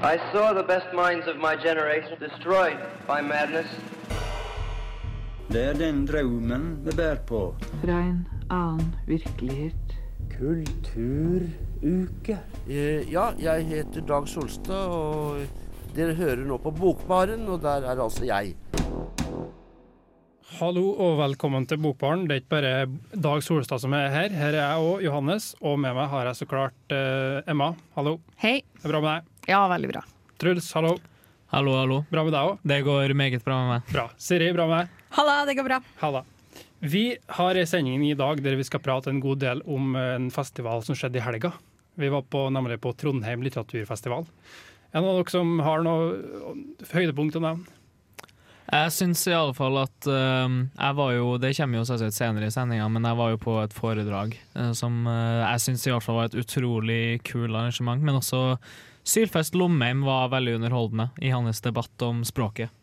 I saw the best minds of my generation destroyed by madness. Det er den drømmen vi bærer på. Fra en annen virkelighet. Kulturuke. Eh, Ja, jeg heter Dag Solstad, og dere hører nå på Bokbaren, og der er altså jeg. Hallo og velkommen til Bokbaren. Det er ikke bare Dag Solstad som er her. Her er jeg og Johannes, og med meg har jeg så klart eh, Emma. Hallo. Hei. Det er bra med deg. Ja, veldig bra. Truls, hallo. Hallo, hallo. Bra med deg òg. Det går meget bra med meg. Bra. Siri, bra med deg. Halla, det går bra. Halla. Vi har en sending i dag der vi skal prate en god del om en festival som skjedde i helga. Vi var på, nemlig på Trondheim litteraturfestival. Er det noen av dere som har noe høydepunkt å nevne? Jeg syns i alle fall at uh, jeg var jo Det kommer jo selvsagt senere i sendinga, men jeg var jo på et foredrag uh, som uh, jeg syns i hvert fall var et utrolig kul arrangement. Men også Sylfest Lomheim var veldig underholdende i hans debatt om språket.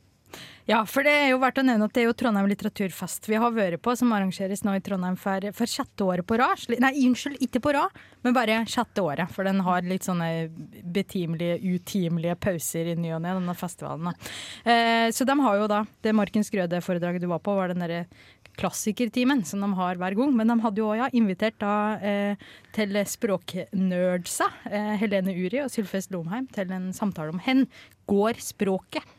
Ja, for det er jo verdt å nevne at det er jo Trondheim litteraturfest vi har vært på, som arrangeres nå i Trondheim for, for sjette året på rad. Nei, unnskyld, ikke på rad, men bare sjette året. For den har litt sånne betimelige, utimelige pauser i ny og ne, denne festivalen. Eh, så de har jo da, det Markens Grøde-foredraget du var på, var den derre klassikertimen som de har hver gang. Men de hadde jo også, ja, invitert da eh, til språknerdsa, eh, Helene Uri og Sylfest Lomheim, til en samtale om hen går språket.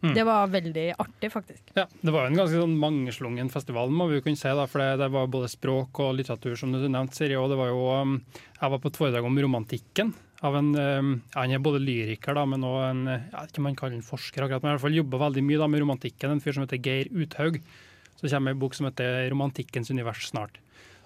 Det var veldig artig, faktisk. Ja, Det var jo en ganske sånn mangeslungen festival, må vi jo kunne si. da, for det, var både språk og litteratur, som du nevnte, Siri. Og det var jo, um, jeg var på et foredrag om romantikken. av en, um, ja, Han er både lyriker, da, men òg en jeg vet ikke om man kaller han forsker, akkurat, men i hvert fall jobber veldig mye da, med romantikken. En fyr som heter Geir Uthaug. Så kommer en bok som heter 'Romantikkens univers' snart.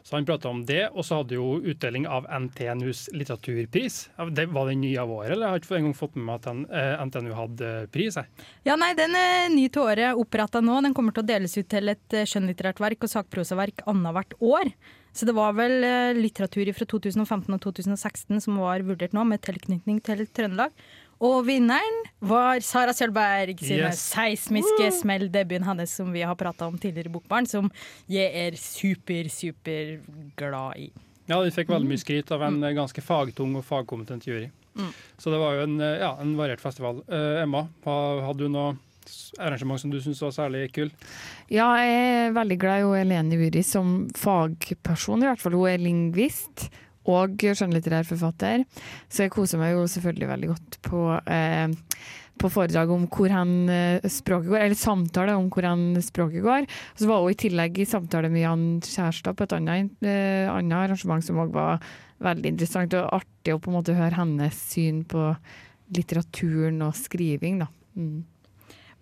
Så han prata om det, og så hadde jo utdeling av NTNUs litteraturpris. Det var den nye av året, eller? Jeg har ikke engang fått med meg at den, eh, NTNU hadde pris. Jeg. Ja, nei, Den er ny til året, oppretta nå. Den kommer til å deles ut til et eh, skjønnlitterært verk og sakprosaverk annethvert år. Så det var vel eh, litteratur fra 2015 og 2016 som var vurdert nå, med tilknytning til Trøndelag. Og vinneren var Sara Sølberg sine Yes. seismiske smell, debuten hennes som vi har prata om tidligere i Bokbarn, som jeg er super, super glad i. Ja, vi fikk veldig mye skryt av en eh, ganske fagtung og fagkompetent jury. Så det var jo en, ja, en variert festival. Uh, Emma, hadde du noe arrangement som du syntes var særlig kul? Ja, jeg er veldig glad i hun Helene Uri som fagperson, i hvert fall. Hun er lingvist og skjønnlitterær forfatter, så jeg koser meg jo selvfølgelig veldig godt på, eh, på foredrag om hvor hen eh, språket går, eller samtale om hvor hen språket går. Og så var hun i tillegg i samtale med Jan Kjærstad på et annet, eh, annet arrangement som òg var veldig interessant og artig å på en måte høre hennes syn på litteraturen og skriving, da. Mm.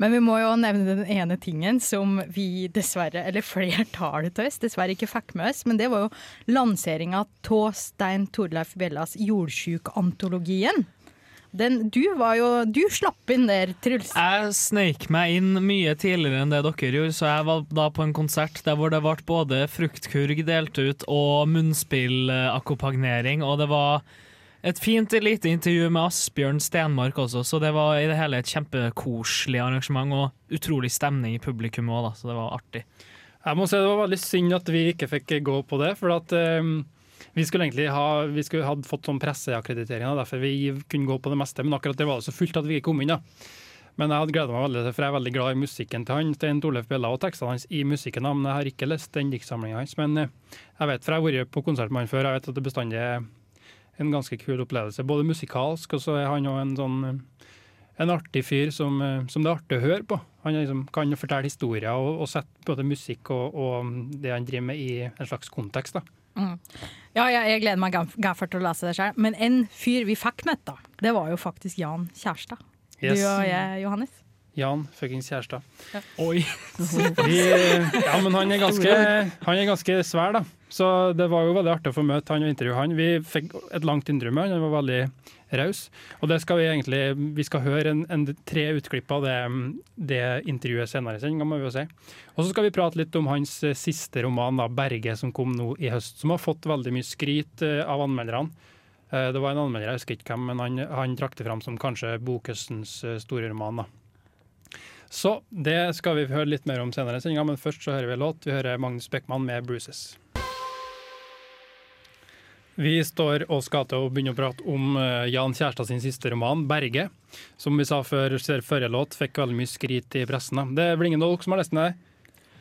Men vi må jo nevne den ene tingen som vi dessverre, eller flertallet av oss, dessverre ikke fikk med oss. Men det var jo lanseringa av Stein Torleif Bellas Jordsjuk-antologien. Den, du var jo Du slapp inn der, Truls. Jeg sneik meg inn mye tidligere enn det dere gjorde, så jeg var da på en konsert der hvor det ble både fruktkurg delt ut og munnspillakkompagnering, og det var et fint lite intervju med Asbjørn Stenmark også, så det var i det hele et kjempekoselig arrangement og utrolig stemning i publikum òg, så det var artig. Jeg må si Det var veldig synd at vi ikke fikk gå på det. for at um, Vi skulle egentlig ha vi skulle hadde fått sånn presseakkreditering, derfor vi kunne gå på det meste. Men akkurat det var det så fullt at vi ikke kom inn. da. Men jeg hadde gleda meg veldig for jeg er veldig glad i musikken til han, Stein Torleif Bjella og tekstene hans i musikken. Men jeg har ikke lest den diktsamlinga hans. Men eh, jeg vet, for jeg har vært på konsert med han før, jeg vet at det bestandig er en ganske kul opplevelse. Både musikalsk, og så er han jo en sånn eh, en artig fyr som, eh, som det er artig å høre på. Han liksom, kan fortelle historier og, og sette både musikk og, og det han driver med i en slags kontekst. da. Ja, ja, jeg gleder meg gaffer til å lese det sjøl. Men en fyr vi fikk møtt, da, det var jo faktisk Jan Kjærstad. Yes. Du og jeg, Johannes. Jan fuckings Kjærstad. Oi! Vi, ja, men han er, ganske, han er ganske svær, da. Så det var jo veldig artig å få møte han og intervjue han. Vi fikk et langt intervju med han, han var veldig raus. Og det skal vi egentlig Vi skal høre en, en, tre utklipp av det, det intervjuet senere i sendinga, må vi jo si. Og så skal vi prate litt om hans eh, siste roman, da, 'Berge', som kom nå i høst. Som har fått veldig mye skryt eh, av anmelderne. Eh, Det var en anmelder, jeg husker ikke hvem, men han, han trakk det fram som kanskje bokhøstens store roman. da. Så det skal vi høre litt mer om senere i sendinga, men først så hører vi en låt. Vi hører Magnus Beckmann med 'Bruises'. Vi står og skal til å begynne å prate om eh, Jan Kjærstad sin siste roman, 'Berge'. Som vi sa før forrige låt, fikk veldig mye skrit i pressen. da. Det er vel ingen av dere som har lest den? der?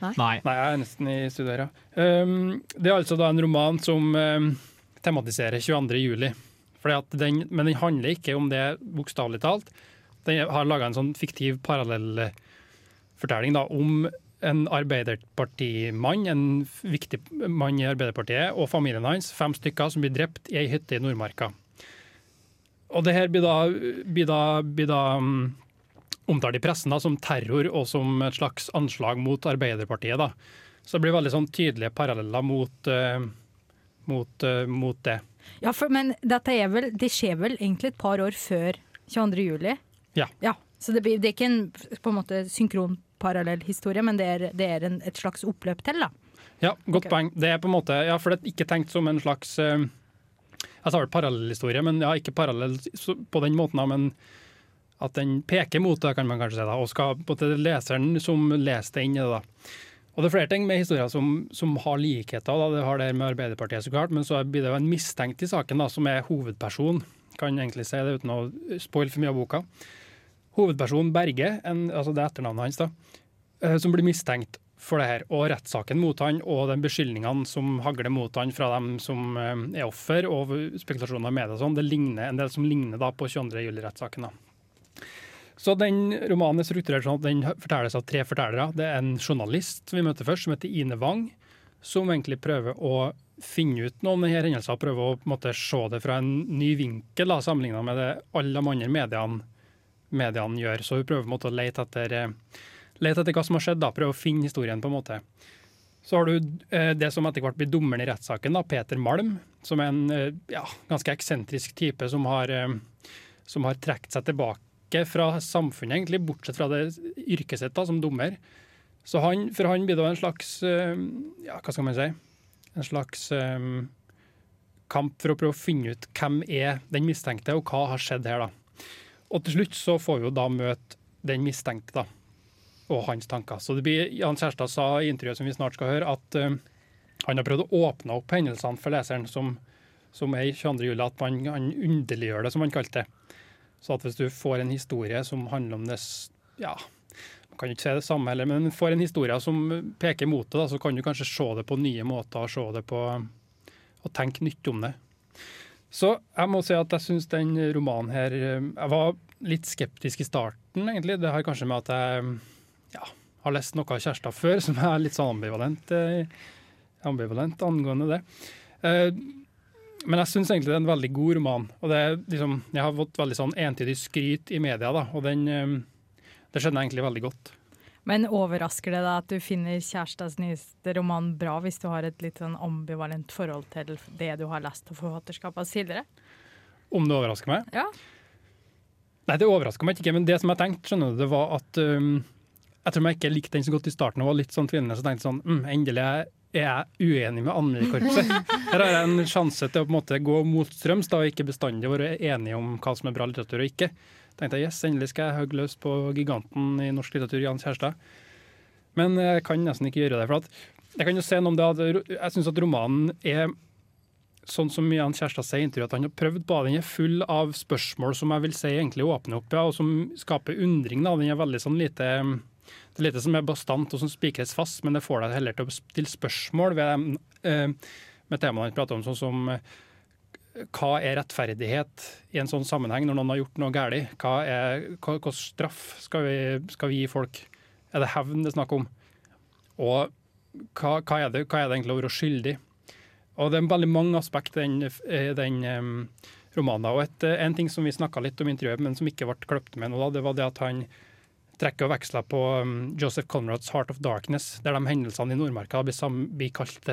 Nei. Nei, jeg er nesten i studiet her, ja. Um, det er altså da en roman som um, tematiserer 22. juli. Den, men den handler ikke om det bokstavelig talt. Den har laga en sånn fiktiv parallellfortelling da, om en Arbeiderpartimann, en viktig mann i Arbeiderpartiet, og familien hans, fem stykker, som blir drept i ei hytte i Nordmarka. Og det her blir da, blir da, blir da um, omtalt i pressen da, som terror og som et slags anslag mot Arbeiderpartiet. Da. Så det blir veldig sånn tydelige paralleller mot, uh, mot, uh, mot det. Ja, for, men dette vel, det skjer vel egentlig et par år før 22. juli? Ja. så det, det er ikke en på en måte synkron parallell historie, men det er, det er en, et slags oppløp til, da. Ja, godt okay. poeng. Det er på en måte, ja, for det er ikke tenkt som en slags uh, Jeg sa vel parallellhistorie, men ja, ikke parallell på den måten, da, men at den peker mot det, kan man kanskje si, da, og skal på måte leseren som leser det inn i det. da. Og det er flere ting med historier som, som har likheter. da, Det har det med Arbeiderpartiet, så klart, men så blir det jo en mistenkt i saken da, som er hovedperson. Kan egentlig si det uten å spoile for mye av boka. Hovedpersonen Berge, en, altså det er etternavnet hans, da, eh, som blir mistenkt for det her. Og rettssaken mot han og de beskyldningene som hagler mot han fra dem som eh, er offer, og spekulasjoner i media og sånn, det ligner en del som ligner da på 22. juli-rettssaken. Så den romanen er strukturert sånn at den fortelles av tre fortellere. Det er en journalist vi møter først, som heter Ine Wang, som egentlig prøver å finne ut noe om denne hendelsen, og prøver å måte, se det fra en ny vinkel, da, sammenlignet med det alle de andre mediene, mediene gjør. Så hun prøver på en måte, å lete etter, eh, lete etter hva som har skjedd, da, prøve å finne historien. på en måte. Så har du eh, det som etter hvert blir dommeren i rettssaken, da, Peter Malm, som er en eh, ja, ganske eksentrisk type som har, som har trukket seg tilbake fra samfunnet, egentlig, bortsett fra det yrket sitt da, som dommer. Så han, for han blir det en slags ja, hva skal man si, en slags um, kamp for å prøve å finne ut hvem er den mistenkte, og hva har skjedd her. da. Og til slutt så får vi jo da møte den mistenkte da, og hans tanker. Så det blir, Jan Kjærstad sa i intervjuet som vi snart skal høre, at eh, han har prøvd å åpne opp hendelsene for leseren som, som er i 22. juli, at man, han underliggjør det, som han kalte det. Så at hvis du får en historie som handler om det ja, man kan jo ikke si det samme heller, men får en historie som peker mot det, da, så kan du kanskje se det på nye måter, og se det på og tenke nytt om det. Så jeg må si at jeg syns den romanen her eh, Jeg var litt skeptisk i starten, egentlig. Det har kanskje med at jeg ja, har lest noe av Kjærstad før, som er litt sånn ambivalent, eh, ambivalent angående det. Eh, men jeg syns egentlig det er en veldig god roman. Og det er liksom, jeg har fått veldig sånn entydig skryt i media, da, og den, det jeg egentlig veldig godt. Men overrasker det deg at du finner kjærestas nyeste roman bra, hvis du har et litt sånn ambivalent forhold til det du har lest av forfatterskapet tidligere? Om det overrasker meg? Ja. Nei, det overrasker meg ikke, men det som jeg tenkte, skjønner du, det var at um, jeg tror jeg ikke likte den så godt i starten og var litt sånn tvilende, så tenkte jeg sånn mm, endelig er jeg uenig med anmelderkorpset. Her har jeg en sjanse til å på en måte gå motstrøms da, og ikke bestandig være enig om hva som er bra litteratur og ikke. Tenkte jeg, yes, endelig skal jeg hogge løs på giganten i norsk litteratur, Jan Kjærstad. Men jeg kan nesten ikke gjøre det. for jeg kan jo se noe om det at Jeg syns at romanen er sånn som Jan Kjærstad sier i intervjuet, at han har prøvd på. Den er full av spørsmål som jeg vil si egentlig åpner opp, ja, og som skaper undring. Da. Den er veldig sånn lite Det er lite som er bastant og som spikres fast, men det får deg heller til å stille spørsmål ved, eh, med temaene han prater om, sånn som hva er rettferdighet i en sånn sammenheng når noen har gjort noe galt? Hva er, hva, straff skal vi, skal vi gi folk? Er det hevn det er snakk om? Og hva, hva, er det, hva er det egentlig å være skyldig? Og det er veldig mange aspekter i den, den um, romanen. Og et, en ting som vi snakka litt om i intervjuet, men som ikke ble kløpt med nå, da, det var det at han trekker og veksler på um, Joseph Conrads 'Heart of Darkness', der de hendelsene i Nordmarka blir, blir kalt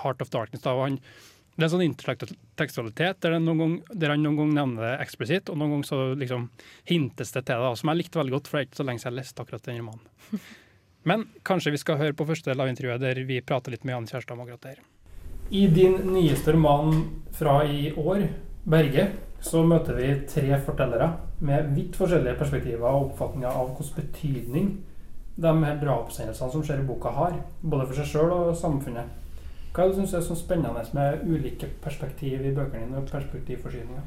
heart of darkness. Da. Og han, det er en sånn intertekstualitet der, det noen han noen gang nevner det eksplisitt, og noen ganger så liksom hintes det til det, som jeg likte veldig godt, for det er ikke så lenge siden jeg leste akkurat den romanen. Men kanskje vi skal høre på første del av intervjuet, der vi prater litt med Jan Kjærstad om akkurat det her. I din nyeste roman fra i år, 'Berge', så møter vi tre fortellere med vidt forskjellige perspektiver og oppfatninger av hvilken betydning de her drapshendelsene som skjer i boka, har. Både for seg sjøl og samfunnet. Hva er det du synes er så spennende med ulike perspektiv i bøkene dine og perspektivforsyninga?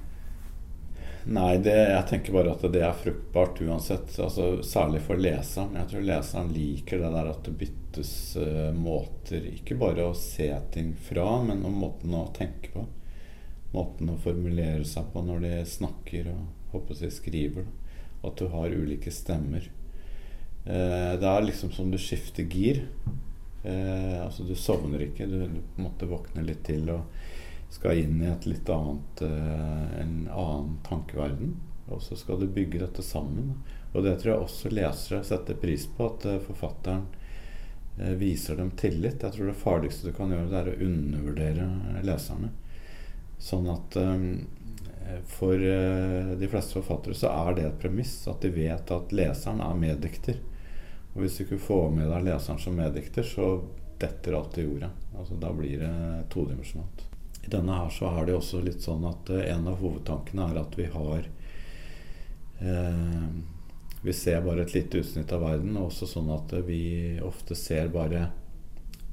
Nei, det, jeg tenker bare at det er fruktbart uansett. Altså, særlig for leseren. Jeg tror leseren liker det der at det byttes uh, måter. Ikke bare å se ting fra, men om måten å tenke på. Måten å formulere seg på når de snakker og håper jeg, skriver. At du har ulike stemmer. Uh, det er liksom som du skifter gir. Uh, altså Du sovner ikke. Du, du måtte våkne litt til. og skal inn i et litt annet eh, en annen tankeverden. Og så skal du bygge dette sammen. Og det tror jeg også lesere setter pris på, at eh, forfatteren eh, viser dem tillit. Jeg tror det farligste du kan gjøre, det er å undervurdere leserne. Sånn at for de fleste forfattere så er det et premiss at de vet at leseren er meddikter. Og hvis du ikke får med deg leseren som meddikter, så detter alt i jorda. Altså, da blir det todimensjonalt. I denne her så er det også litt sånn at uh, en av hovedtankene er at vi har eh, Vi ser bare et lite utsnitt av verden, og også sånn at vi ofte ser bare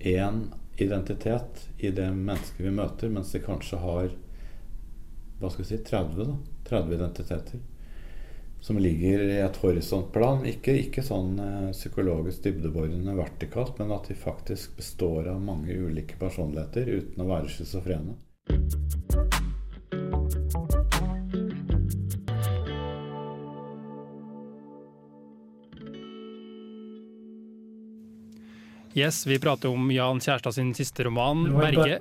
én identitet i det mennesket vi møter, mens de kanskje har hva skal vi si 30, da, 30 identiteter som ligger i et horisontplan. Ikke, ikke sånn eh, psykologisk dybdeborende vertikalt, men at de faktisk består av mange ulike personligheter uten å være schizofrene. Yes, vi prater om Jan Kjærstad sin siste roman, 'Berge'.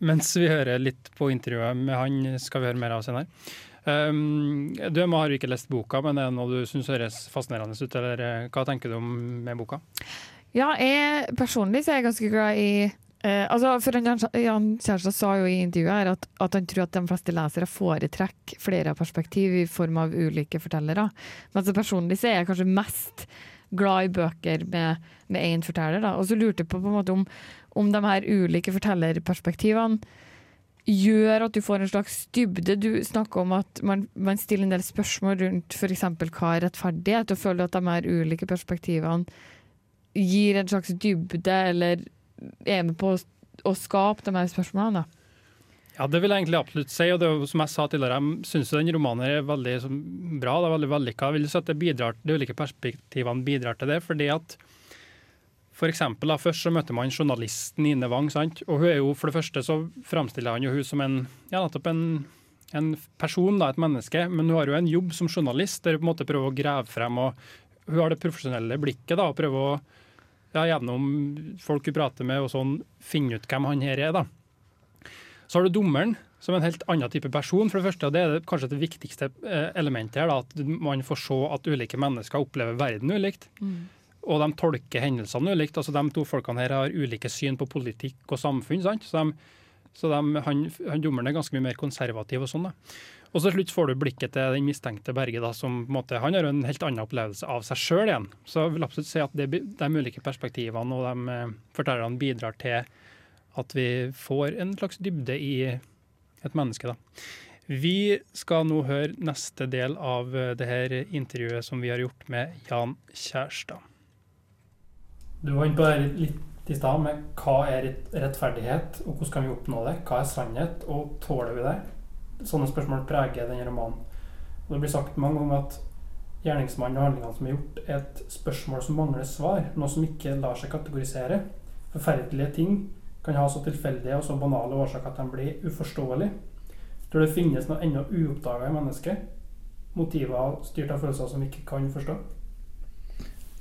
Mens vi hører litt på intervjuet med han, skal vi høre mer av senere. Um, du har jo ikke lest boka, men er det noe du syns høres fascinerende ut? Eller eh, hva tenker du om med boka? Ja, jeg personlig så er jeg ganske glad i eh, altså for Jan Kjærstad sa jo i intervjuet her at, at, han tror at de fleste lesere foretrekker flere perspektiv i form av ulike fortellere. Men altså personlig så er jeg kanskje mest glad i bøker med én forteller. Da. Og så lurte jeg på, på en måte om, om de her ulike fortellerperspektivene gjør at du får en slags dybde. Du snakker om at man, man stiller en del spørsmål rundt f.eks. hva er rettferdighet, og føler at de her ulike perspektivene gir en slags dybde, eller er med på å, å skape de her spørsmålene. Ja, det vil jeg egentlig absolutt si. og det, Som jeg sa tidligere, jeg syns den romanen er veldig bra. det er veldig vellykka. Jeg vil si at De ulike perspektivene bidrar til det. fordi at for eksempel, da, Først så møter man journalisten Ine Wang. sant? og hun er jo, For det første så framstiller han jo hun som en, ja, nettopp en, en person, da, et menneske. Men hun har jo en jobb som journalist der hun på en måte prøver å grave frem. og Hun har det profesjonelle blikket da, og prøver å ja, gjennom folk hun prater med, og sånn, finne ut hvem han her er. da. Så har du dommeren, som en helt annen type person. for det første, og Det er kanskje det viktigste eh, elementet her, da, at man får se at ulike mennesker opplever verden ulikt. Mm og de tolker hendelsene ulikt. altså De to folkene her har ulike syn på politikk og samfunn. sant? Så, de, så de, han, han dommeren er ganske mye mer konservativ. Og sånn da. Og så slutt får du blikket til den mistenkte Berge, da, som på en måte, han har en helt annen opplevelse av seg sjøl igjen. Så jeg vil absolutt si at det, de ulike perspektivene og de eh, fortellerne bidrar til at vi får en slags dybde i et menneske. da. Vi skal nå høre neste del av eh, det her intervjuet som vi har gjort med Jan Kjærstad. Du var inne på det litt i stad med hva er rettferdighet, og hvordan kan vi oppnå det? Hva er sannhet, og tåler vi det? Sånne spørsmål preger denne romanen. Og Det blir sagt mange ganger at gjerningsmannen og handlingene som er gjort, er et spørsmål som mangler svar. Noe som ikke lar seg kategorisere. Forferdelige ting kan ha så tilfeldige og så banale årsaker at de blir uforståelige. Tror det finnes noe ennå uoppdaga i mennesket. Motiver styrt av følelser som vi ikke kan forstå.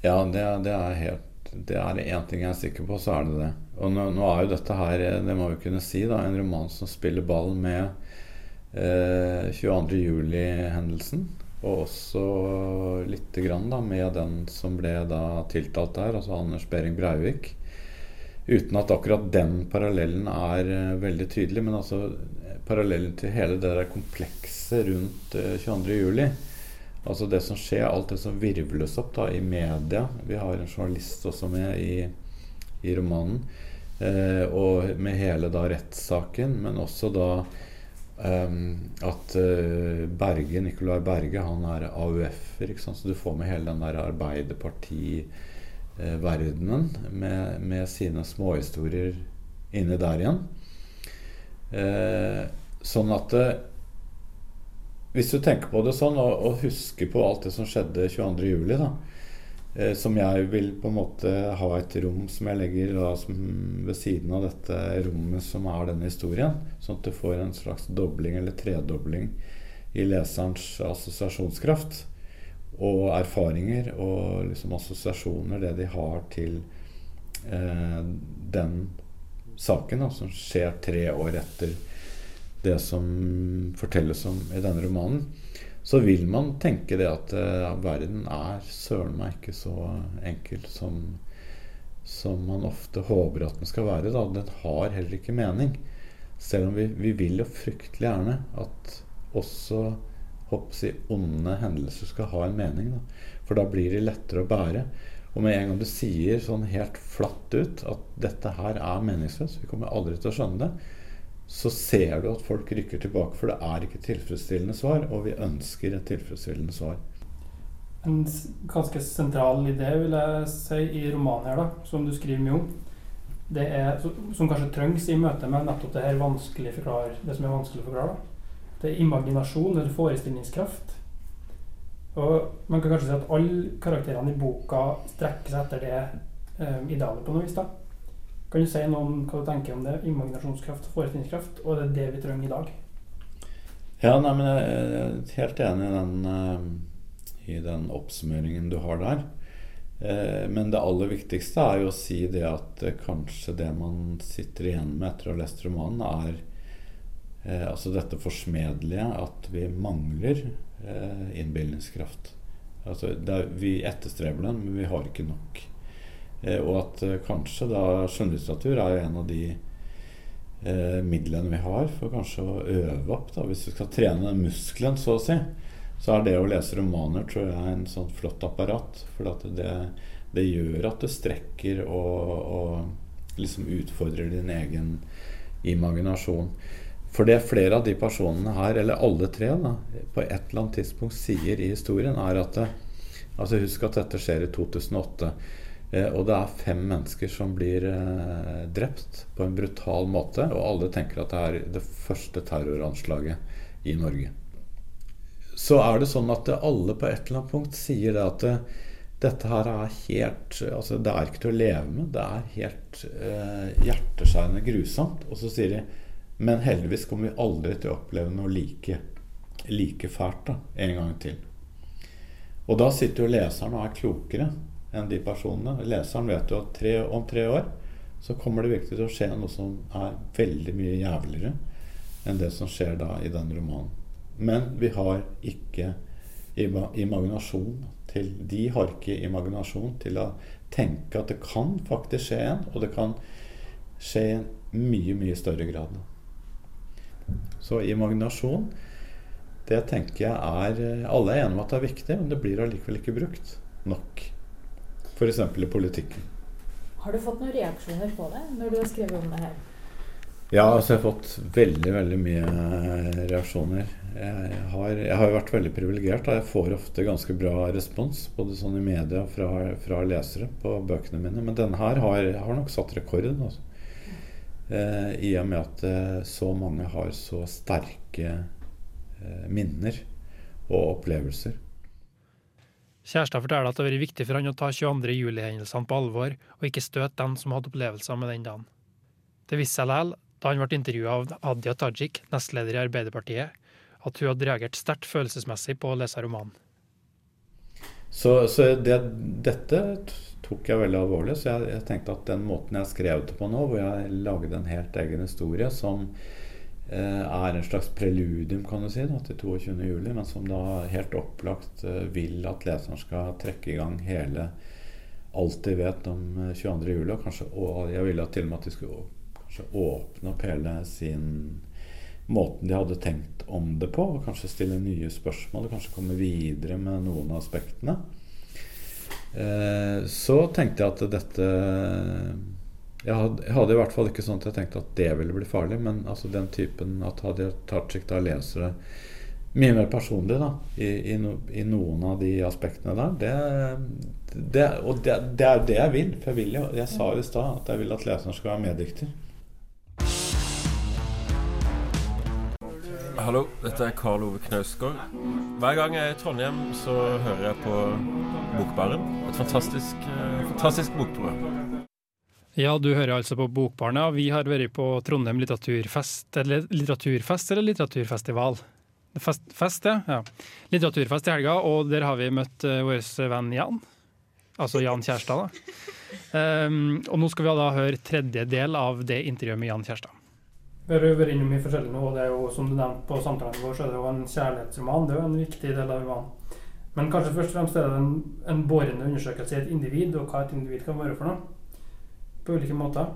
Ja, det, det er helt det er det én ting jeg er sikker på, så er det det. Og nå, nå, er jo dette her, det må vi kunne si, da, en roman som spiller ball med eh, 22.07-hendelsen. Og også lite grann da, med den som ble da tiltalt der, altså Anders Behring Breivik. Uten at akkurat den parallellen er eh, veldig tydelig, men altså parallellen til hele det der komplekset rundt eh, 22.07 Altså det som skjer, alt det som virvles opp da i media. Vi har en journalist også med i, i romanen. Eh, og med hele da rettssaken, men også da um, at uh, Berge, Nicolai Berge, han er AUF-er. Så du får med hele den der Arbeiderparti-verdenen med, med, sine småhistorier inni der igjen. Eh, sånn at eh, Hvis du tenker på det sånn, og, og husker på alt det som skjedde 22.07., da, eh, som jeg vil på en måte ha et rom som jeg legger da, som, ved siden av dette rommet som er denne historien, sånn at du får en slags dobling eller tredobling i leserens assosiasjonskraft og erfaringer og liksom assosiasjoner, det de har til eh, den saken da, som skjer tre år etter det som fortelles om i denne romanen, så vil man tenke det at uh, verden er søren meg ikke så enkel som, som man ofte håper at den skal være. Da. Den har heller ikke mening. Selv om vi, vi vil jo fryktelig gjerne at også jeg, onde hendelser skal ha en mening. Da. For da blir de lettere å bære. Og med en gang du sier sånn helt flatt ut at dette her er meningsløst, vi kommer aldri til å skjønne det, så ser du at folk rykker tilbake, for det er ikke tilfredsstillende svar, og vi ønsker et tilfredsstillende svar. En ganske sentral idé vil jeg si i romanen her, da, som du skriver mye om, det er, som kanskje trengs i møte med nettopp det her vanskelig forklare, det som er vanskelig å forklare. Det er imaginasjon eller forestillingskraft. Og Man kan kanskje si at alle karakterene i boka strekker seg etter det eh, idealet på noe vis. da. Kan du si noe om hva du tenker om det? Imaginasjonskraft og forestillingskraft, og det er det vi trenger i dag? Ja, nei, men jeg er helt enig i den, uh, i den oppsummeringen du har der. Uh, men det aller viktigste er jo å si det at uh, kanskje det man sitter igjen med etter å ha lest romanen, er altså dette forsmedelige at vi mangler innbilningskraft. Altså, er, vi etterstreber den, men vi har ikke nok. Eh, og at eh, kanskje da skjønnlitteratur er en av de eh, midlene vi har for kanskje å øve opp. da, Hvis vi skal trene muskelen, så å si, så er det å lese romaner tror jeg en sånn flott apparat. For det, det, gjør at du strekker og, og liksom utfordrer din egen imaginasjon. For det flere av de personene her, eller alle tre, da, på et eller annet tidspunkt sier i historien, er at det, altså Husk at dette skjer i 2008. Eh, og det er fem mennesker som blir eh, drept på en brutal måte. Og alle tenker at det er det første terroranslaget i Norge. Så er det sånn at alle på et eller annet punkt sier det at dette her er helt altså Det er ikke til å leve med. Det er helt eh, hjerteskjærende grusomt. Og så sier de men heldigvis kommer vi aldri til å oppleve noe like, like fælt da, en gang til. Og da sitter jo leseren og er klokere enn de personene. Leseren vet jo at tre, om tre år så kommer det virkelig til å skje noe som er veldig mye jævligere enn det som skjer da i den romanen. Men vi har ikke imaginasjon til De har ikke imaginasjon til å tenke at det kan faktisk skje en, og det kan skje i en mye, mye større grad. Så imaginasjon, det tenker jeg er Alle er enige om at det er viktig, men det blir allikevel ikke brukt nok. F.eks. i politikken. Har du fått noen reaksjoner på det når du har skrevet om det her? Ja, altså jeg har fått veldig veldig mye reaksjoner. Jeg har, jeg har vært veldig privilegert. Jeg får ofte ganske bra respons, både sånn i media fra, fra lesere på bøkene mine. Men denne her har, har nok satt rekorden. Altså. Eh, I og med at eh, så mange har så sterke eh, minner og opplevelser. Kjærestad forteller at det har vært viktig for han å ta 22. juli-hendelsene på alvor, og ikke støte dem som hadde opplevelser med den dagen. Det viste seg likevel, da han ble intervjua av Hadia Tajik, nestleder i Arbeiderpartiet, at hun hadde reagert sterkt følelsesmessig på å lese romanen. Så, så det, dette tok jeg veldig alvorlig. Så jeg, jeg, tenkte at den måten jeg skrev det på nå, hvor jeg lagde en helt egen historie som er en slags preludium kan du si, da, til 22.07., men som da helt opplagt eh, vil at leseren skal trekke i gang hele alt de vet om 22.07. Eh, og og jeg ville til og med at de skulle kanskje åpne opp hele sin måten de hadde tenkt om det på, og kanskje stille nye spørsmål og kanskje komme videre med noen av aspektene. så tenkte jeg at dette jeg hadde, jeg hadde, i hvert fall ikke sånn at jeg tenkte at det ville bli farlig, men altså den typen at Hadia Tajik da leser det mye mer personlig da, i, i, no, i noen av de aspektene der, det, det og det, det, er det jeg vil. For jeg vil jo, jeg sa jo i stad at jeg vil at leseren skal være meddikter. Hallo, dette er Karl Ove Knausgård. Hver gang jeg er i Trondheim, så hører jeg på Bokbaren. Et fantastisk, eh, fantastisk bokprogram. Ja, du hører altså på Bokbarna. Vi har vært på Trondheim litteraturfest, eller litteraturfest eller litteraturfestival. Fest, fest ja. ja. Litteraturfest i helga, og der har vi møtt uh, vår venn Jan. Altså Jan Kjærstad, da. Um, og nå skal vi da høre tredje del av det intervjuet med Jan Kjærstad. Vi har vært innom mye forskjellig nå, og det er jo som du nevnte på samtalen vår, så er det jo en kjærlighetsroman. Det er jo en viktig del av romanen. Men kanskje først og fremst er det en, en bårende undersøkelse i et individ, og hva et individ kan være for noe. På ulike måter.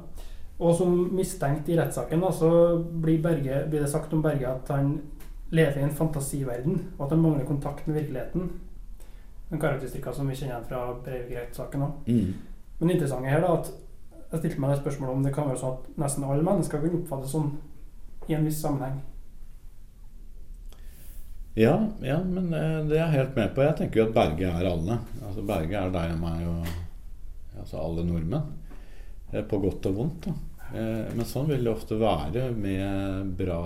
Og som mistenkt i rettssaken så blir, Berge, blir, det sagt om Berge at han lever i en fantasiverden, og at han mangler kontakt med virkeligheten. En karakteristikk som vi kjenner igjen fra Breivik-rettssaken òg. Mm. Men det interessante her da, at jeg stilte meg det spørsmålet om det kan være sånn at nesten alle mennesker kan oppfattes sånn i en viss sammenheng. Ja, ja, men eh, det er jeg helt med på. Jeg tenker jo at Berge er alle. Altså Berge er deg og meg og altså alle nordmenn. Eh, på godt og vondt. da. Eh, men sånn vil det ofte være med bra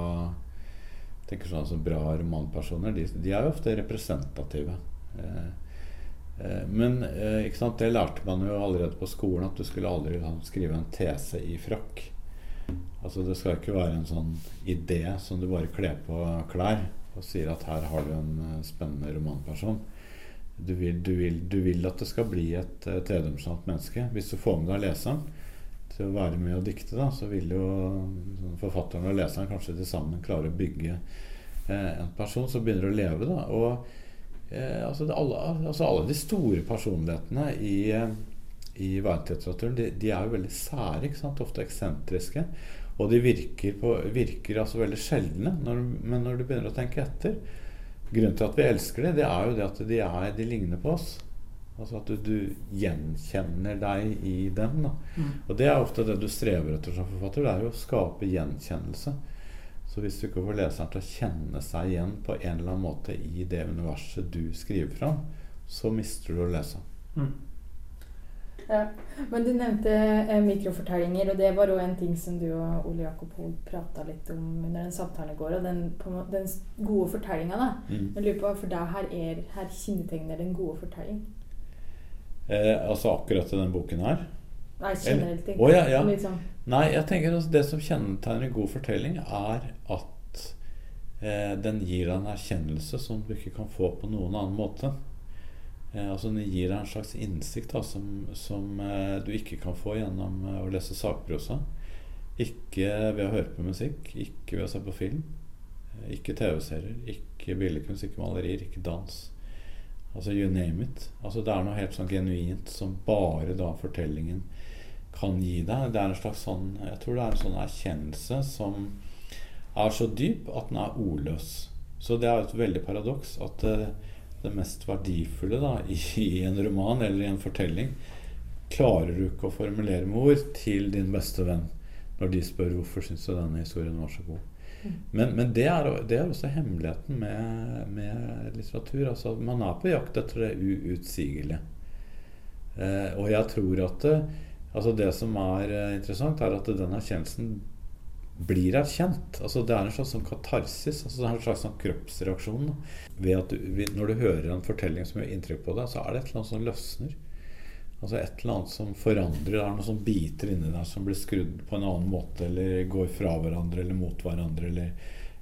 tenker sånn som bra romanpersoner. De, de er jo ofte representative. Eh, men eh, det lærte man jo allerede på skolen, at du skulle aldri skrive en tese i frakk. Altså Det skal ikke være en sånn idé som du bare kler på klær og sier at her har du en spennende romanperson. Du vil, du vil, du vil at det skal bli et tredimensjonalt menneske. Hvis du får med deg leseren til å være med og dikte, da, så vil jo forfatteren og leseren kanskje til sammen klare å bygge en person som begynner å leve. da, og eh, altså, alle, altså, alle, de store personlighetene i, eh, i verdenslitteraturen, de, de, er jo veldig sære. Ofte eksentriske. Og de virker, på, virker altså veldig sjeldne. Når, men når du begynner å tenke etter Grunnen til at vi elsker dem, det er jo det at de, er, de ligner på oss. Altså at du, du gjenkjenner deg i dem. Da. Mm. Og det er ofte det du strever etter som forfatter. Det er jo å skape gjenkjennelse. Så hvis du ikke får leseren til å kjenne seg igjen på en eller annen måte i det universet du skriver fram, så mister du å lese. Mm. Ja, Men du nevnte eh, mikrofortellinger, og det var òg en ting som du og Ole Jakob Hoel prata litt om under den samtalen i går. Og den, den gode fortellinga, da. Mm. Jeg lurer på, For deg her, er, her kjennetegner den gode fortelling? Eh, altså akkurat til denne boken her? Nei, generelt. Oh, ja, ja. Liksom. Nei, jeg tenker at det som kjennetegner en god fortelling, er at eh, den gir deg en erkjennelse som du ikke kan få på noen annen måte. Eh, altså Den gir deg en slags innsikt da, som, som eh, du ikke kan få gjennom eh, å lese sakprosa. Ikke ved å høre på musikk, ikke ved å se på film, eh, ikke TV-serier, ikke billedkunst, ikke malerier, ikke dans. Altså you name it. Altså Det er noe helt sånn genuint som bare da fortellingen kan gi deg. Det er en slags sånn Jeg tror det er en sånn erkjennelse som er så dyp at den er ordløs. Så det er et veldig paradoks at det, det mest verdifulle da, i, i, en roman eller i en fortelling klarer du ikke å formulere med ord til din beste venn når de spør hvorfor syns du denne historien var så god. Men, men det, er, det, er, også hemmeligheten med, med, litteratur. Altså, man er på jakt etter det uutsigelige. Eh, og jeg tror at det, Altså Det som er eh, interessant, er at den erkjennelsen blir erkjent. Altså Det er en slags sånn katarsis. Altså det er en slags sånn kroppsreaksjon. Du, når du hører en fortelling som gjør inntrykk på deg, så er det et eller annet som løsner. Altså Et eller annet som forandrer. Det er noe som biter inni deg, som blir skrudd på en annen måte, eller går fra hverandre eller mot hverandre, eller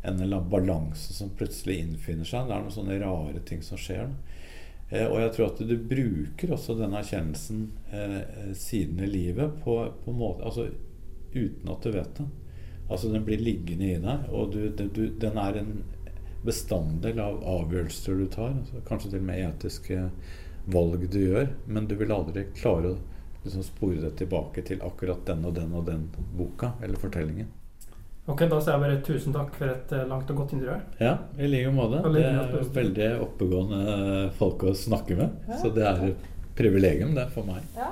en eller annen balanse som plutselig innfinner seg. Det er noen sånne rare ting som skjer. Eh, og jeg tror at du bruker også den erkjennelsen eh, siden i livet på, på måte, altså, uten at du vet det. Altså Den blir liggende i deg, og du, du, den er en bestanddel av avgjørelser du tar. Altså, kanskje til og med etiske valg du gjør. Men du vil aldri klare å liksom, spore det tilbake til akkurat den og den og den boka eller fortellingen. Ok, Da sier jeg bare tusen takk for et eh, langt og godt intervju. Ja, i like måte. Det er veldig oppegående folk å snakke med. Ja. Så det er et privilegium, det, for meg. Ja.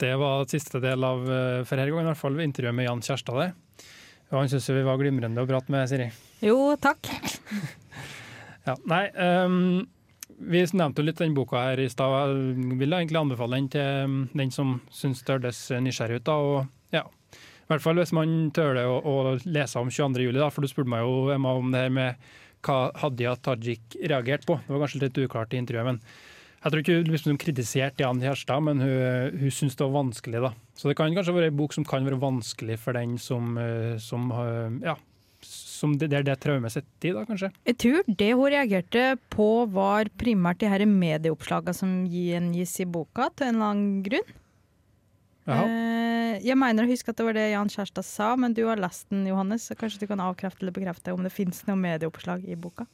Det var siste del av eh, for denne gang, i hvert fall intervjuet med Jan Kjærstad. Og han syns vi var glimrende å prate med, Siri. Jo, takk. ja, nei, um, vi nevnte jo litt den boka her i stad. Jeg vil egentlig anbefale den til um, den som syns det høres nysgjerrig ut. da, og ja, I hvert fall hvis man tøler å, å lese om 22. juli, da, for du spurte meg jo Emma, om det her med hva Hadia Tajik reagerte på. Det var kanskje litt uklart i intervjuet. men jeg tror ikke hun liksom kritiserte Jan Kjærstad, men hun, hun syntes det var vanskelig. da. Så det kan kanskje være en bok som kan være vanskelig for den som, eh, som ja, som det, det er det traumet sitter i, da, kanskje. Jeg tror det hun reagerte på, var primært de her medieoppslagene som gjengis i boka, til en eller annen grunn. Eh, jeg mener å huske at det var det Jan Kjærstad sa, men du har lest den, Johannes, så kanskje du kan avkrefte eller bekrefte om det fins noe medieoppslag i boka?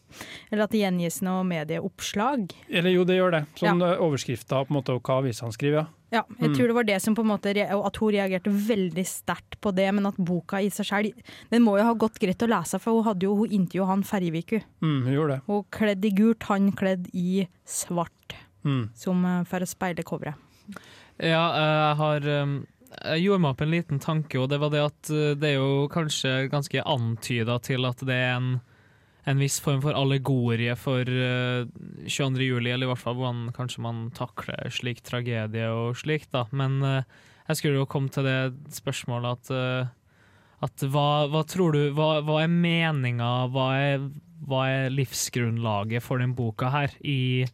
Eller at det gjengis noe medieoppslag? Eller jo, det gjør det. Sånn ja. overskrifter på en måte, og hva avisene skriver, ja. Ja, jeg Mm. tror det var det som på en måte At hun reagerte veldig sterkt på det, men at boka i seg selv Den må jo ha gått greit å lese, for hun hadde jo hun intervjua han Ferjeviku. Mm, hun gjorde det. Hun kledd i gult, han kledd i svart, Mm. som eh, for å speile coveret. Ja, jeg har um, Jeg gjorde meg opp en liten tanke, og det var det at eh, det er jo kanskje ganske antyda til at det er en, en viss form for allegorie for eh, 22. juli, eller i hvert fall hvordan kanskje man takler slik tragedie og slikt, da. Men eh, jeg skulle jo komme til det spørsmålet at, at hva, hva tror du Hva, hva er meninga, hva hva er livsgrunnlaget for den boka her? I,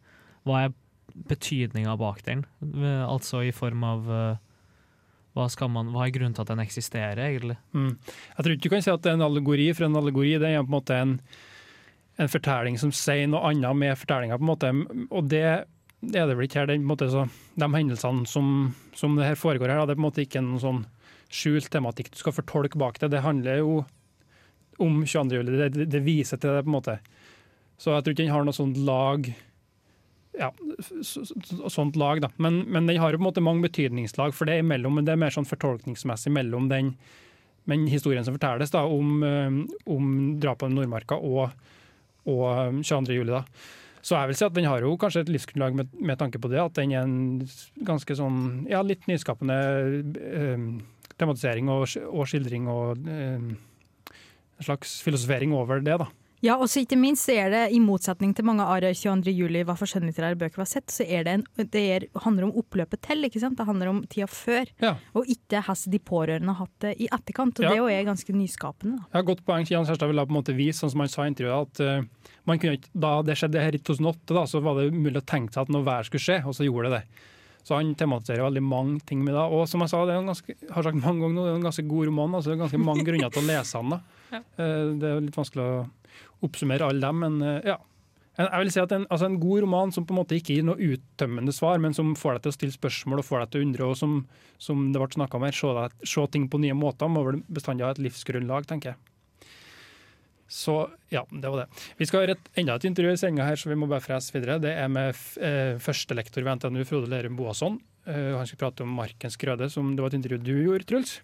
hva er betydninga bak den? Eh, Altså i form av eh, hva, man, hva er grunnen til at den eksisterer, egentlig? Mm. Jeg tror ikke du kan si at det er en allegori, for en allegori det er på en måte en, en fortelling som sier noe annet med fortellinga. Og det, er det vel ikke her. Det på en måte så, de hendelsene som, som det her foregår her, det er på en måte ikke en sånn skjult tematikk du skal fortolke bak det. Det handler jo om 22. juli. Det, det, det viser til det, på en måte. Så jeg tror ikke den har noe sånt lag ja, så, så, sånt lag, da. Men, men den har jo på en måte mange betydningslag, for det er mellom, det er mer sånn fortolkningsmessig mellom den, men historien som fortelles da, om, eh, om drapet i Nordmarka og, og eh, 22. juli. da. Så jeg vil si at den har jo kanskje et livsgrunnlag med, med tanke på det, at den er en ganske sånn, ja, litt nyskapende eh, tematisering og, og skildring og eh, en slags filosofering over det, da. Ja, og så ikke minst er det, i motsetning til mange av 22. juli, hva for skjønnlitterære bøker vi har sett, så er det, en, det er, handler om oppløpet til, ikke sant? Det handler om tida før, Ja. og ikke hvordan de pårørende har hatt det i etterkant. Og Ja. det er jo ganske nyskapende. Da. Ja, godt poeng. Jan Kjærstad ville på en måte vise, sånn som han sa i intervjuet, at uh, man kunne ikke, da det skjedde her i 2008, da, så var det mulig å tenke seg at noe vær skulle skje, og så gjorde det det. Så han tematiserer veldig mange ting med det. Og som jeg sa, det er en ganske, har sagt mange ganger nå, det er en ganske god roman. altså Det er ganske mange grunner til å lese den. da. Eh, Det er litt vanskelig å oppsummere alle dem, men eh, ja. Jeg vil si at en, altså en god roman som på en måte ikke gir noe uttømmende svar, men som får deg til å stille spørsmål og får deg til å undre, og som, som det ble snakka om her, se, deg, se ting på nye måter, må vel bestandig ha et livsgrunnlag, tenker jeg. Så ja, det var det. Vi skal høre et, enda et intervju i sendinga her, så vi må bare frese videre. Det er med eh, førstelektor ved NTNU, Frode Lerum Boasson. Eh, han skal prate om Markens grøde, som det var et intervju du gjorde, Truls.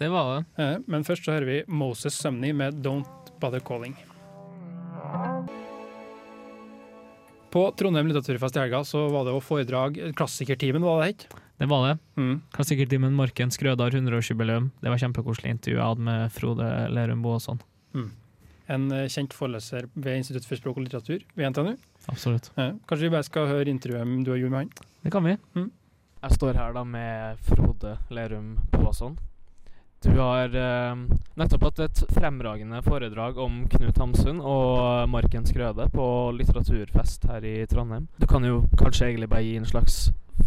Det var det. Eh, men først så hører vi Moses Sumney med 'Don't Bother Calling'. På Trondheim litteraturfest i helga så var det jo foredrag Klassikertimen, var det ikke? Det var det. Mm. Klassikertimen Marken Skrødar 100-årsjubileum. Det var kjempekoselig intervju jeg hadde med Frode Lerum Boasson. Mm. En eh, kjent foreleser ved Institutt for språk og litteratur ved NTNU. Absolutt. Eh, kanskje vi bare skal høre intervjuet du har gjort med han? Det kan vi. Mm. Jeg står her da med Frode Lerum Boasson. Du har eh, nettopp hatt et fremragende foredrag om Knut Hamsun og Markens Grøde på litteraturfest her i Trondheim. Du kan jo kanskje egentlig bare gi en slags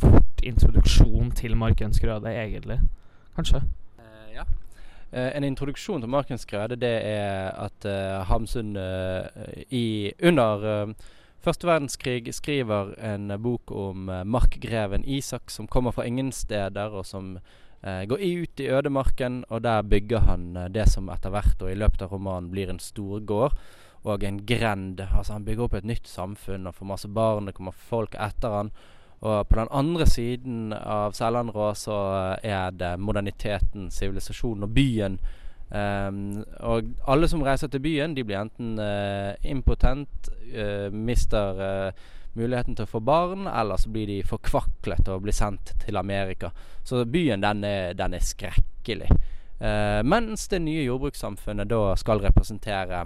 fort introduksjon til Markens Grøde, egentlig. Kanskje? ja. Eh, en introduksjon til Markens Grøde det er at eh, Hamsun eh, i, under eh, første verdenskrig skriver en bok om eh, markgreven Isak som kommer fra ingen steder, og som eh, går ut i ødemarken, og der bygger han eh, det som etter hvert og i løpet av romanen blir en storgård og en grend. Altså Han bygger opp et nytt samfunn og får masse barn, det kommer folk etter han. Og på den andre siden av Sellandrå så er det moderniteten, sivilisasjonen og byen. Um, og alle som reiser til byen, de blir enten uh, impotent, uh, mister eh, muligheten til å få barn, eller så blir de forkvaklet og blir sendt til Amerika. Så byen, den er, den er skrekkelig. Eh, mens det nye jordbrukssamfunnet da skal representere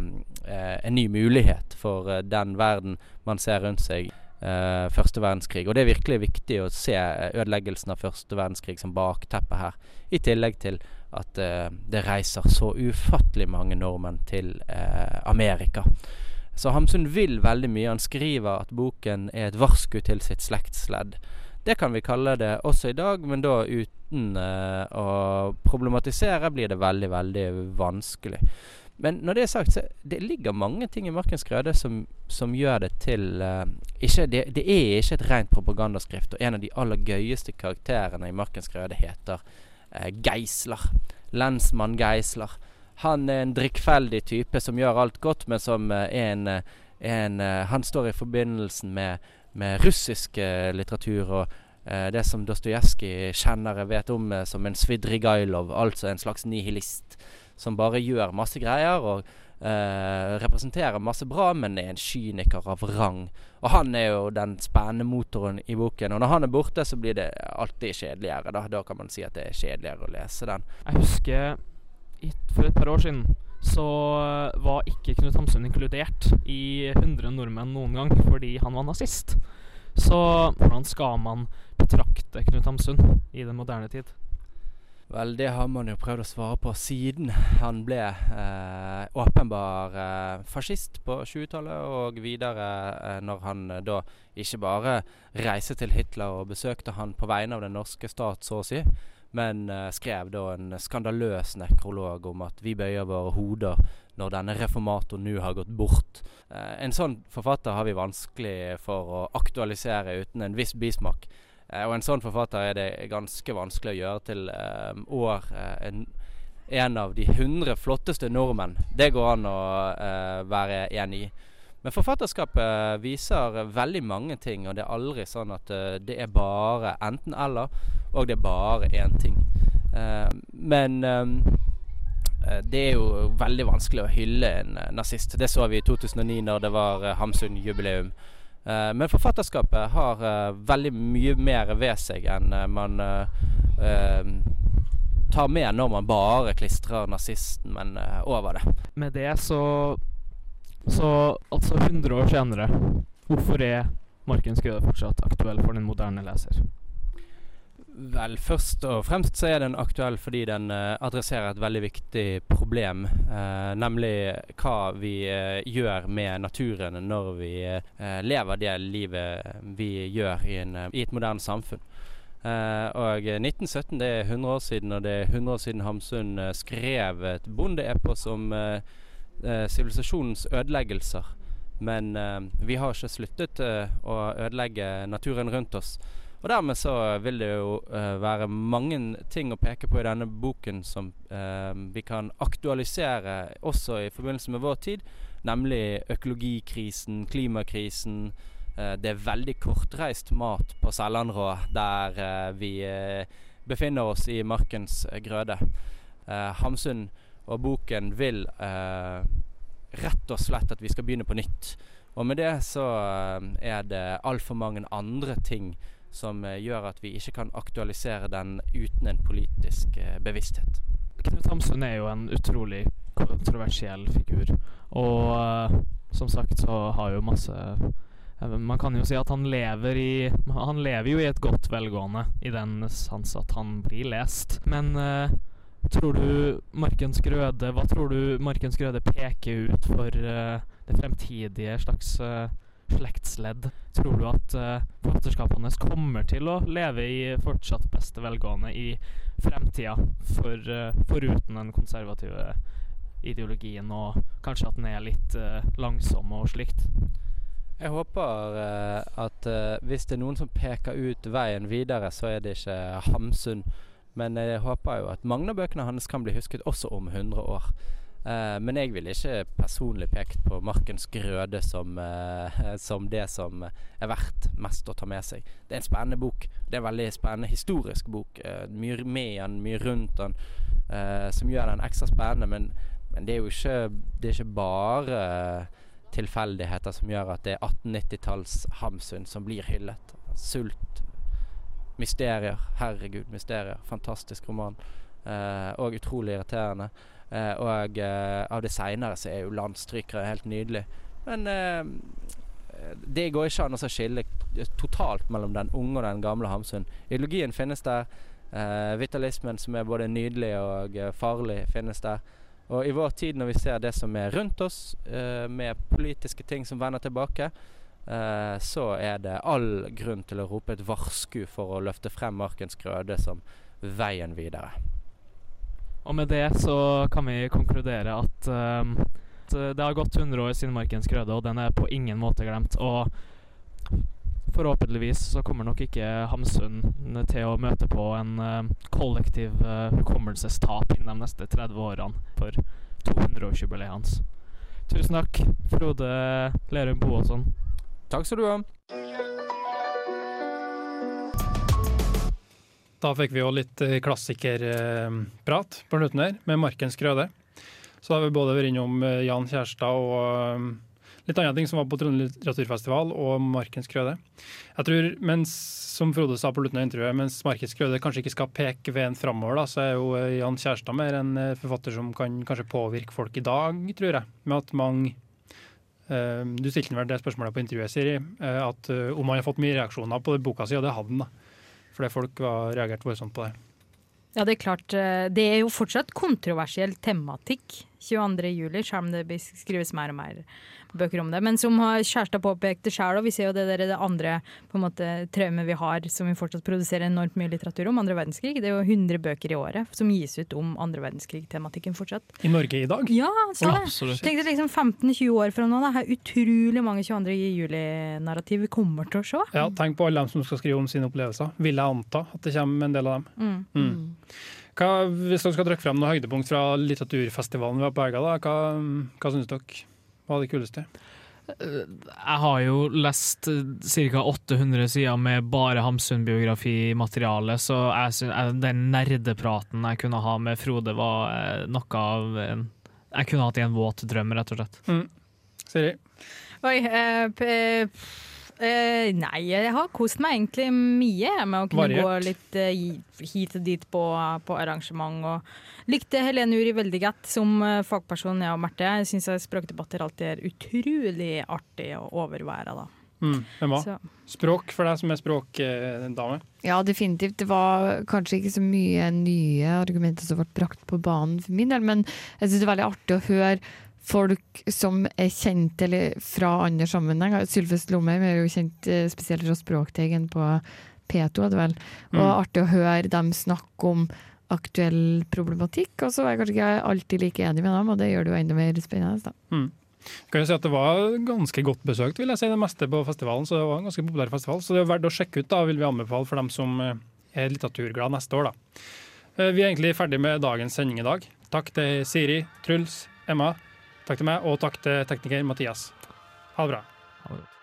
eh, en ny mulighet for eh, den verden man ser rundt seg. eh, første verdenskrig. Og det er virkelig viktig å se eh, ødeleggelsen av første verdenskrig som bakteppe her. I tillegg til at eh, det reiser så ufattelig mange nordmenn til Amerika. Så Hamsun vil veldig mye. Han skriver at boken er et varsku til sitt slektsledd. Det kan vi kalle det også i dag, men da uten uh, å problematisere blir det veldig, veldig vanskelig. Men når det er sagt, så det ligger mange ting i Markens Grøde som, som gjør det til uh, ikke, det, det, er ikke et rent propagandaskrift. Og en av de aller gøyeste karakterene i Markens Grøde heter uh, Geisler. Lensmann Geisler. Han er en drikkfeldig type som gjør alt godt, men som eh, er en, eh, en eh, Han står i forbindelsen med, med russisk eh, litteratur og det som Dostojevskij kjenner vet om som en Svidrigailov, altså en slags nihilist som bare gjør masse greier og uh, representerer masse bra, men er en kyniker av rang. Og han er jo den spennende motoren i boken. Og når han er borte, så blir det alltid kjedeligere. Da, da kan man si at det er kjedeligere å lese den. Jeg husker for et par år siden så var ikke Knut Hamsun inkludert i 100 nordmenn noen gang fordi han var nazist. Så hvordan skal man betrakte Knut Hamsun i den moderne tid? Vel, det har man jo prøvd å svare på siden han ble eh, åpenbar eh, fascist på 20-tallet, og videre eh, når han eh, da ikke bare reiste til Hitler og besøkte han på vegne av den norske stat, så å si, men eh, skrev da en skandaløs nekrolog om at vi bøyer våre hoder når denne reformatoren nå har gått bort. Eh, en sånn forfatter har vi vanskelig for å aktualisere uten en viss bismak. Eh, og en sånn forfatter er det ganske vanskelig å gjøre til eh, år eh, en, en, av de hundre flotteste nordmenn. Det går an å være enig i. Men forfatterskapet viser veldig mange ting, og det er aldri sånn at det er bare enten-eller, og det er bare én ting. men det er jo veldig vanskelig å hylle en nazist. Det så vi i 2009 når det var Hamsun-jubileum. Men forfatterskapet har veldig mye mer ved seg enn man tar med når man bare klistrer nazisten men, over det. Med det så Så altså 100 år senere, hvorfor er Marken Skøde fortsatt aktuell for den moderne leser? Vel, først og fremst så er den aktuell fordi den uh, adresserer et veldig viktig problem. Uh, nemlig hva vi uh, gjør med naturen når vi lever det livet vi gjør i, en, i et moderne samfunn. og 1917 det er 100 år siden, og det er 100 år siden Hamsun skrev et bondeepos om sivilisasjonens ødeleggelser. Men vi har ikke sluttet å ødelegge naturen rundt oss. Og dermed så vil det jo være mange ting å peke på i denne boken som vi kan aktualisere også i forbindelse med vår tid. Nemlig økologikrisen, klimakrisen. Det er veldig kortreist mat på Sellandrå, der vi befinner oss i markens grøde. Hamsun og boken vil rett og slett at vi skal begynne på nytt. Og med det så er det altfor mange andre ting som eh, gjør at vi ikke kan aktualisere den uten en politisk eh, bevissthet. Knut Hamsun er jo en utrolig kontroversiell figur. Og som sagt så har jo masse Man kan jo si at han lever i Han lever jo i et godt velgående i den sans at han blir lest. Men uh, tror du Markens Grøde Hva tror du Markens Grøde peker ut for uh, det fremtidige slags slektsledd. Tror du at uh, forfatterskapet kommer til å leve i fortsatt beste velgående i fremtida, for, uh, foruten den konservative ideologien, og kanskje at den er litt uh, langsom og slikt? Jeg håper uh, at uh, hvis det er noen som peker ut veien videre, så er det ikke Hamsun. Men jeg håper jo at mange av bøkene hans kan bli husket også om 100 år. Uh, men jeg ville ikke personlig pekt på Markens Grøde som, uh, som, det som er verdt mest å ta med seg. Det er en spennende bok. Det er en veldig spennende historisk bok. Uh, mye med den, mye rundt den, som gjør den ekstra spennende. Men, men, det er jo ikke, det er ikke bare tilfeldigheter som gjør at det er 1890-talls Hamsun som blir hyllet. Sult, mysterier. Herregud, mysterier. Fantastisk roman. og utrolig irriterende. Eh, og eh, av det seinere så er jo 'Landstrykere' helt nydelig. Men eh, det går ikke an å skille totalt mellom den unge og den gamle Hamsun. Ideologien finnes der. Eh, vitalismen som er både nydelig og eh, farlig, finnes der. Og i vår tid, når vi ser det som er rundt oss, eh, med politiske ting som vender tilbake, eh, så er det all grunn til å rope et varsku for å løfte frem Markens Grøde som veien videre. Og med det så kan vi konkludere at, at det har gått 100 år siden Markens Grøde, og den er på ingen måte glemt. Og forhåpentligvis så kommer nok ikke Hamsun til å møte på en uh, kollektiv eh, hukommelsestap innen de neste 30 årene for 200-årsjubileet hans. Tusen takk, Frode Lerum Boasson. Takk skal du ha. Da fikk vi jo litt eh, klassikerprat på slutten her, med Markens Grøde. Så har vi både vært innom eh, Jan Kjærstad og eh, litt andre ting som var på Trondheim litteraturfestival, og Markens Grøde. Jeg tror, mens, som Frode sa på slutten av intervjuet, mens Markens Grøde kanskje ikke skal peke veden framover, da, så er jo eh, Jan Kjærstad mer en eh, forfatter som kan kanskje påvirke folk i dag, tror jeg. Med at mange eh, Du stilte vel det spørsmålet på intervjuet, Siri, eh, at eh, om han har fått mye reaksjoner på boka si, og det hadde han. da. Fordi folk reagerte reagert voldsomt på det. Ja, det er klart. eh, Det er jo fortsatt kontroversiell tematikk 22. juli, selv om det skrives mer og mer bøker om det. Men som har Kjærstad påpekte sjøl, og vi ser jo det der det andre på en måte traumet vi har, som vi fortsatt produserer enormt mye litteratur om, andre verdenskrig. Det er jo 100 bøker i året som gis ut om andre verdenskrig-tematikken fortsatt. I Norge i dag? Ja, så det. Absolutt. Tenk deg liksom 15-20 år fra nå. Det er utrolig mange 22. juli-narrativ vi kommer til å se. Ja, Tenk på alle dem som skal skrive om sine opplevelser. Vil jeg anta at det kommer en del av dem. Mm. Mm. Hva, hvis dere skal trekke frem noe høydepunkt fra litteraturfestivalen vi var på helga, da, hva, hva syns dere var det kuleste? Jeg har jo lest ca. 800 sider med bare Hamsun-biografimateriale, så jeg synes, den nerdepraten jeg kunne ha med Frode, var eh, noe av en Jeg kunne hatt i en våt drøm, rett og slett. Mm. Siri? Oi, eh, eh, nei, jeg har kost meg egentlig mye med å kunne Variert. gå litt uh, hit og dit på, på arrangement. Og likte Helene Uri veldig godt som uh, fagperson, jeg og Marte. Jeg syns språkdebatter alltid er utrolig artig å overvære. da. Mm, hvem var? Så. Språk, for deg som er språkdame. Ja, definitivt. Det var kanskje ikke så mye nye argumenter som ble brakt på banen for min del, men jeg syns det er veldig artig å høre folk som er kjent eller fra andre sammenhenger. Sylfest Lomheim er jo kjent eh, spesielt fra Språkteigen på P2, er det vel. Og Mm. artig å høre dem snakke om aktuell problematikk. Og så er jeg kanskje ikke alltid like enig med dem, og det gjør det jo enda mer spennende. Da. Mm. Kan jeg si at Det var ganske godt besøkt, vil jeg si, det meste på festivalen. så det var en ganske populær festival, så det er verdt å sjekke ut, da, vil vi anbefale for dem som eh, er litteraturglad neste år. da. Eh, Vi er egentlig ferdig med dagens sending i dag. Takk til Siri, Truls, Emma, takk til meg, og takk til tekniker Mathias. Ha det bra. Ha det.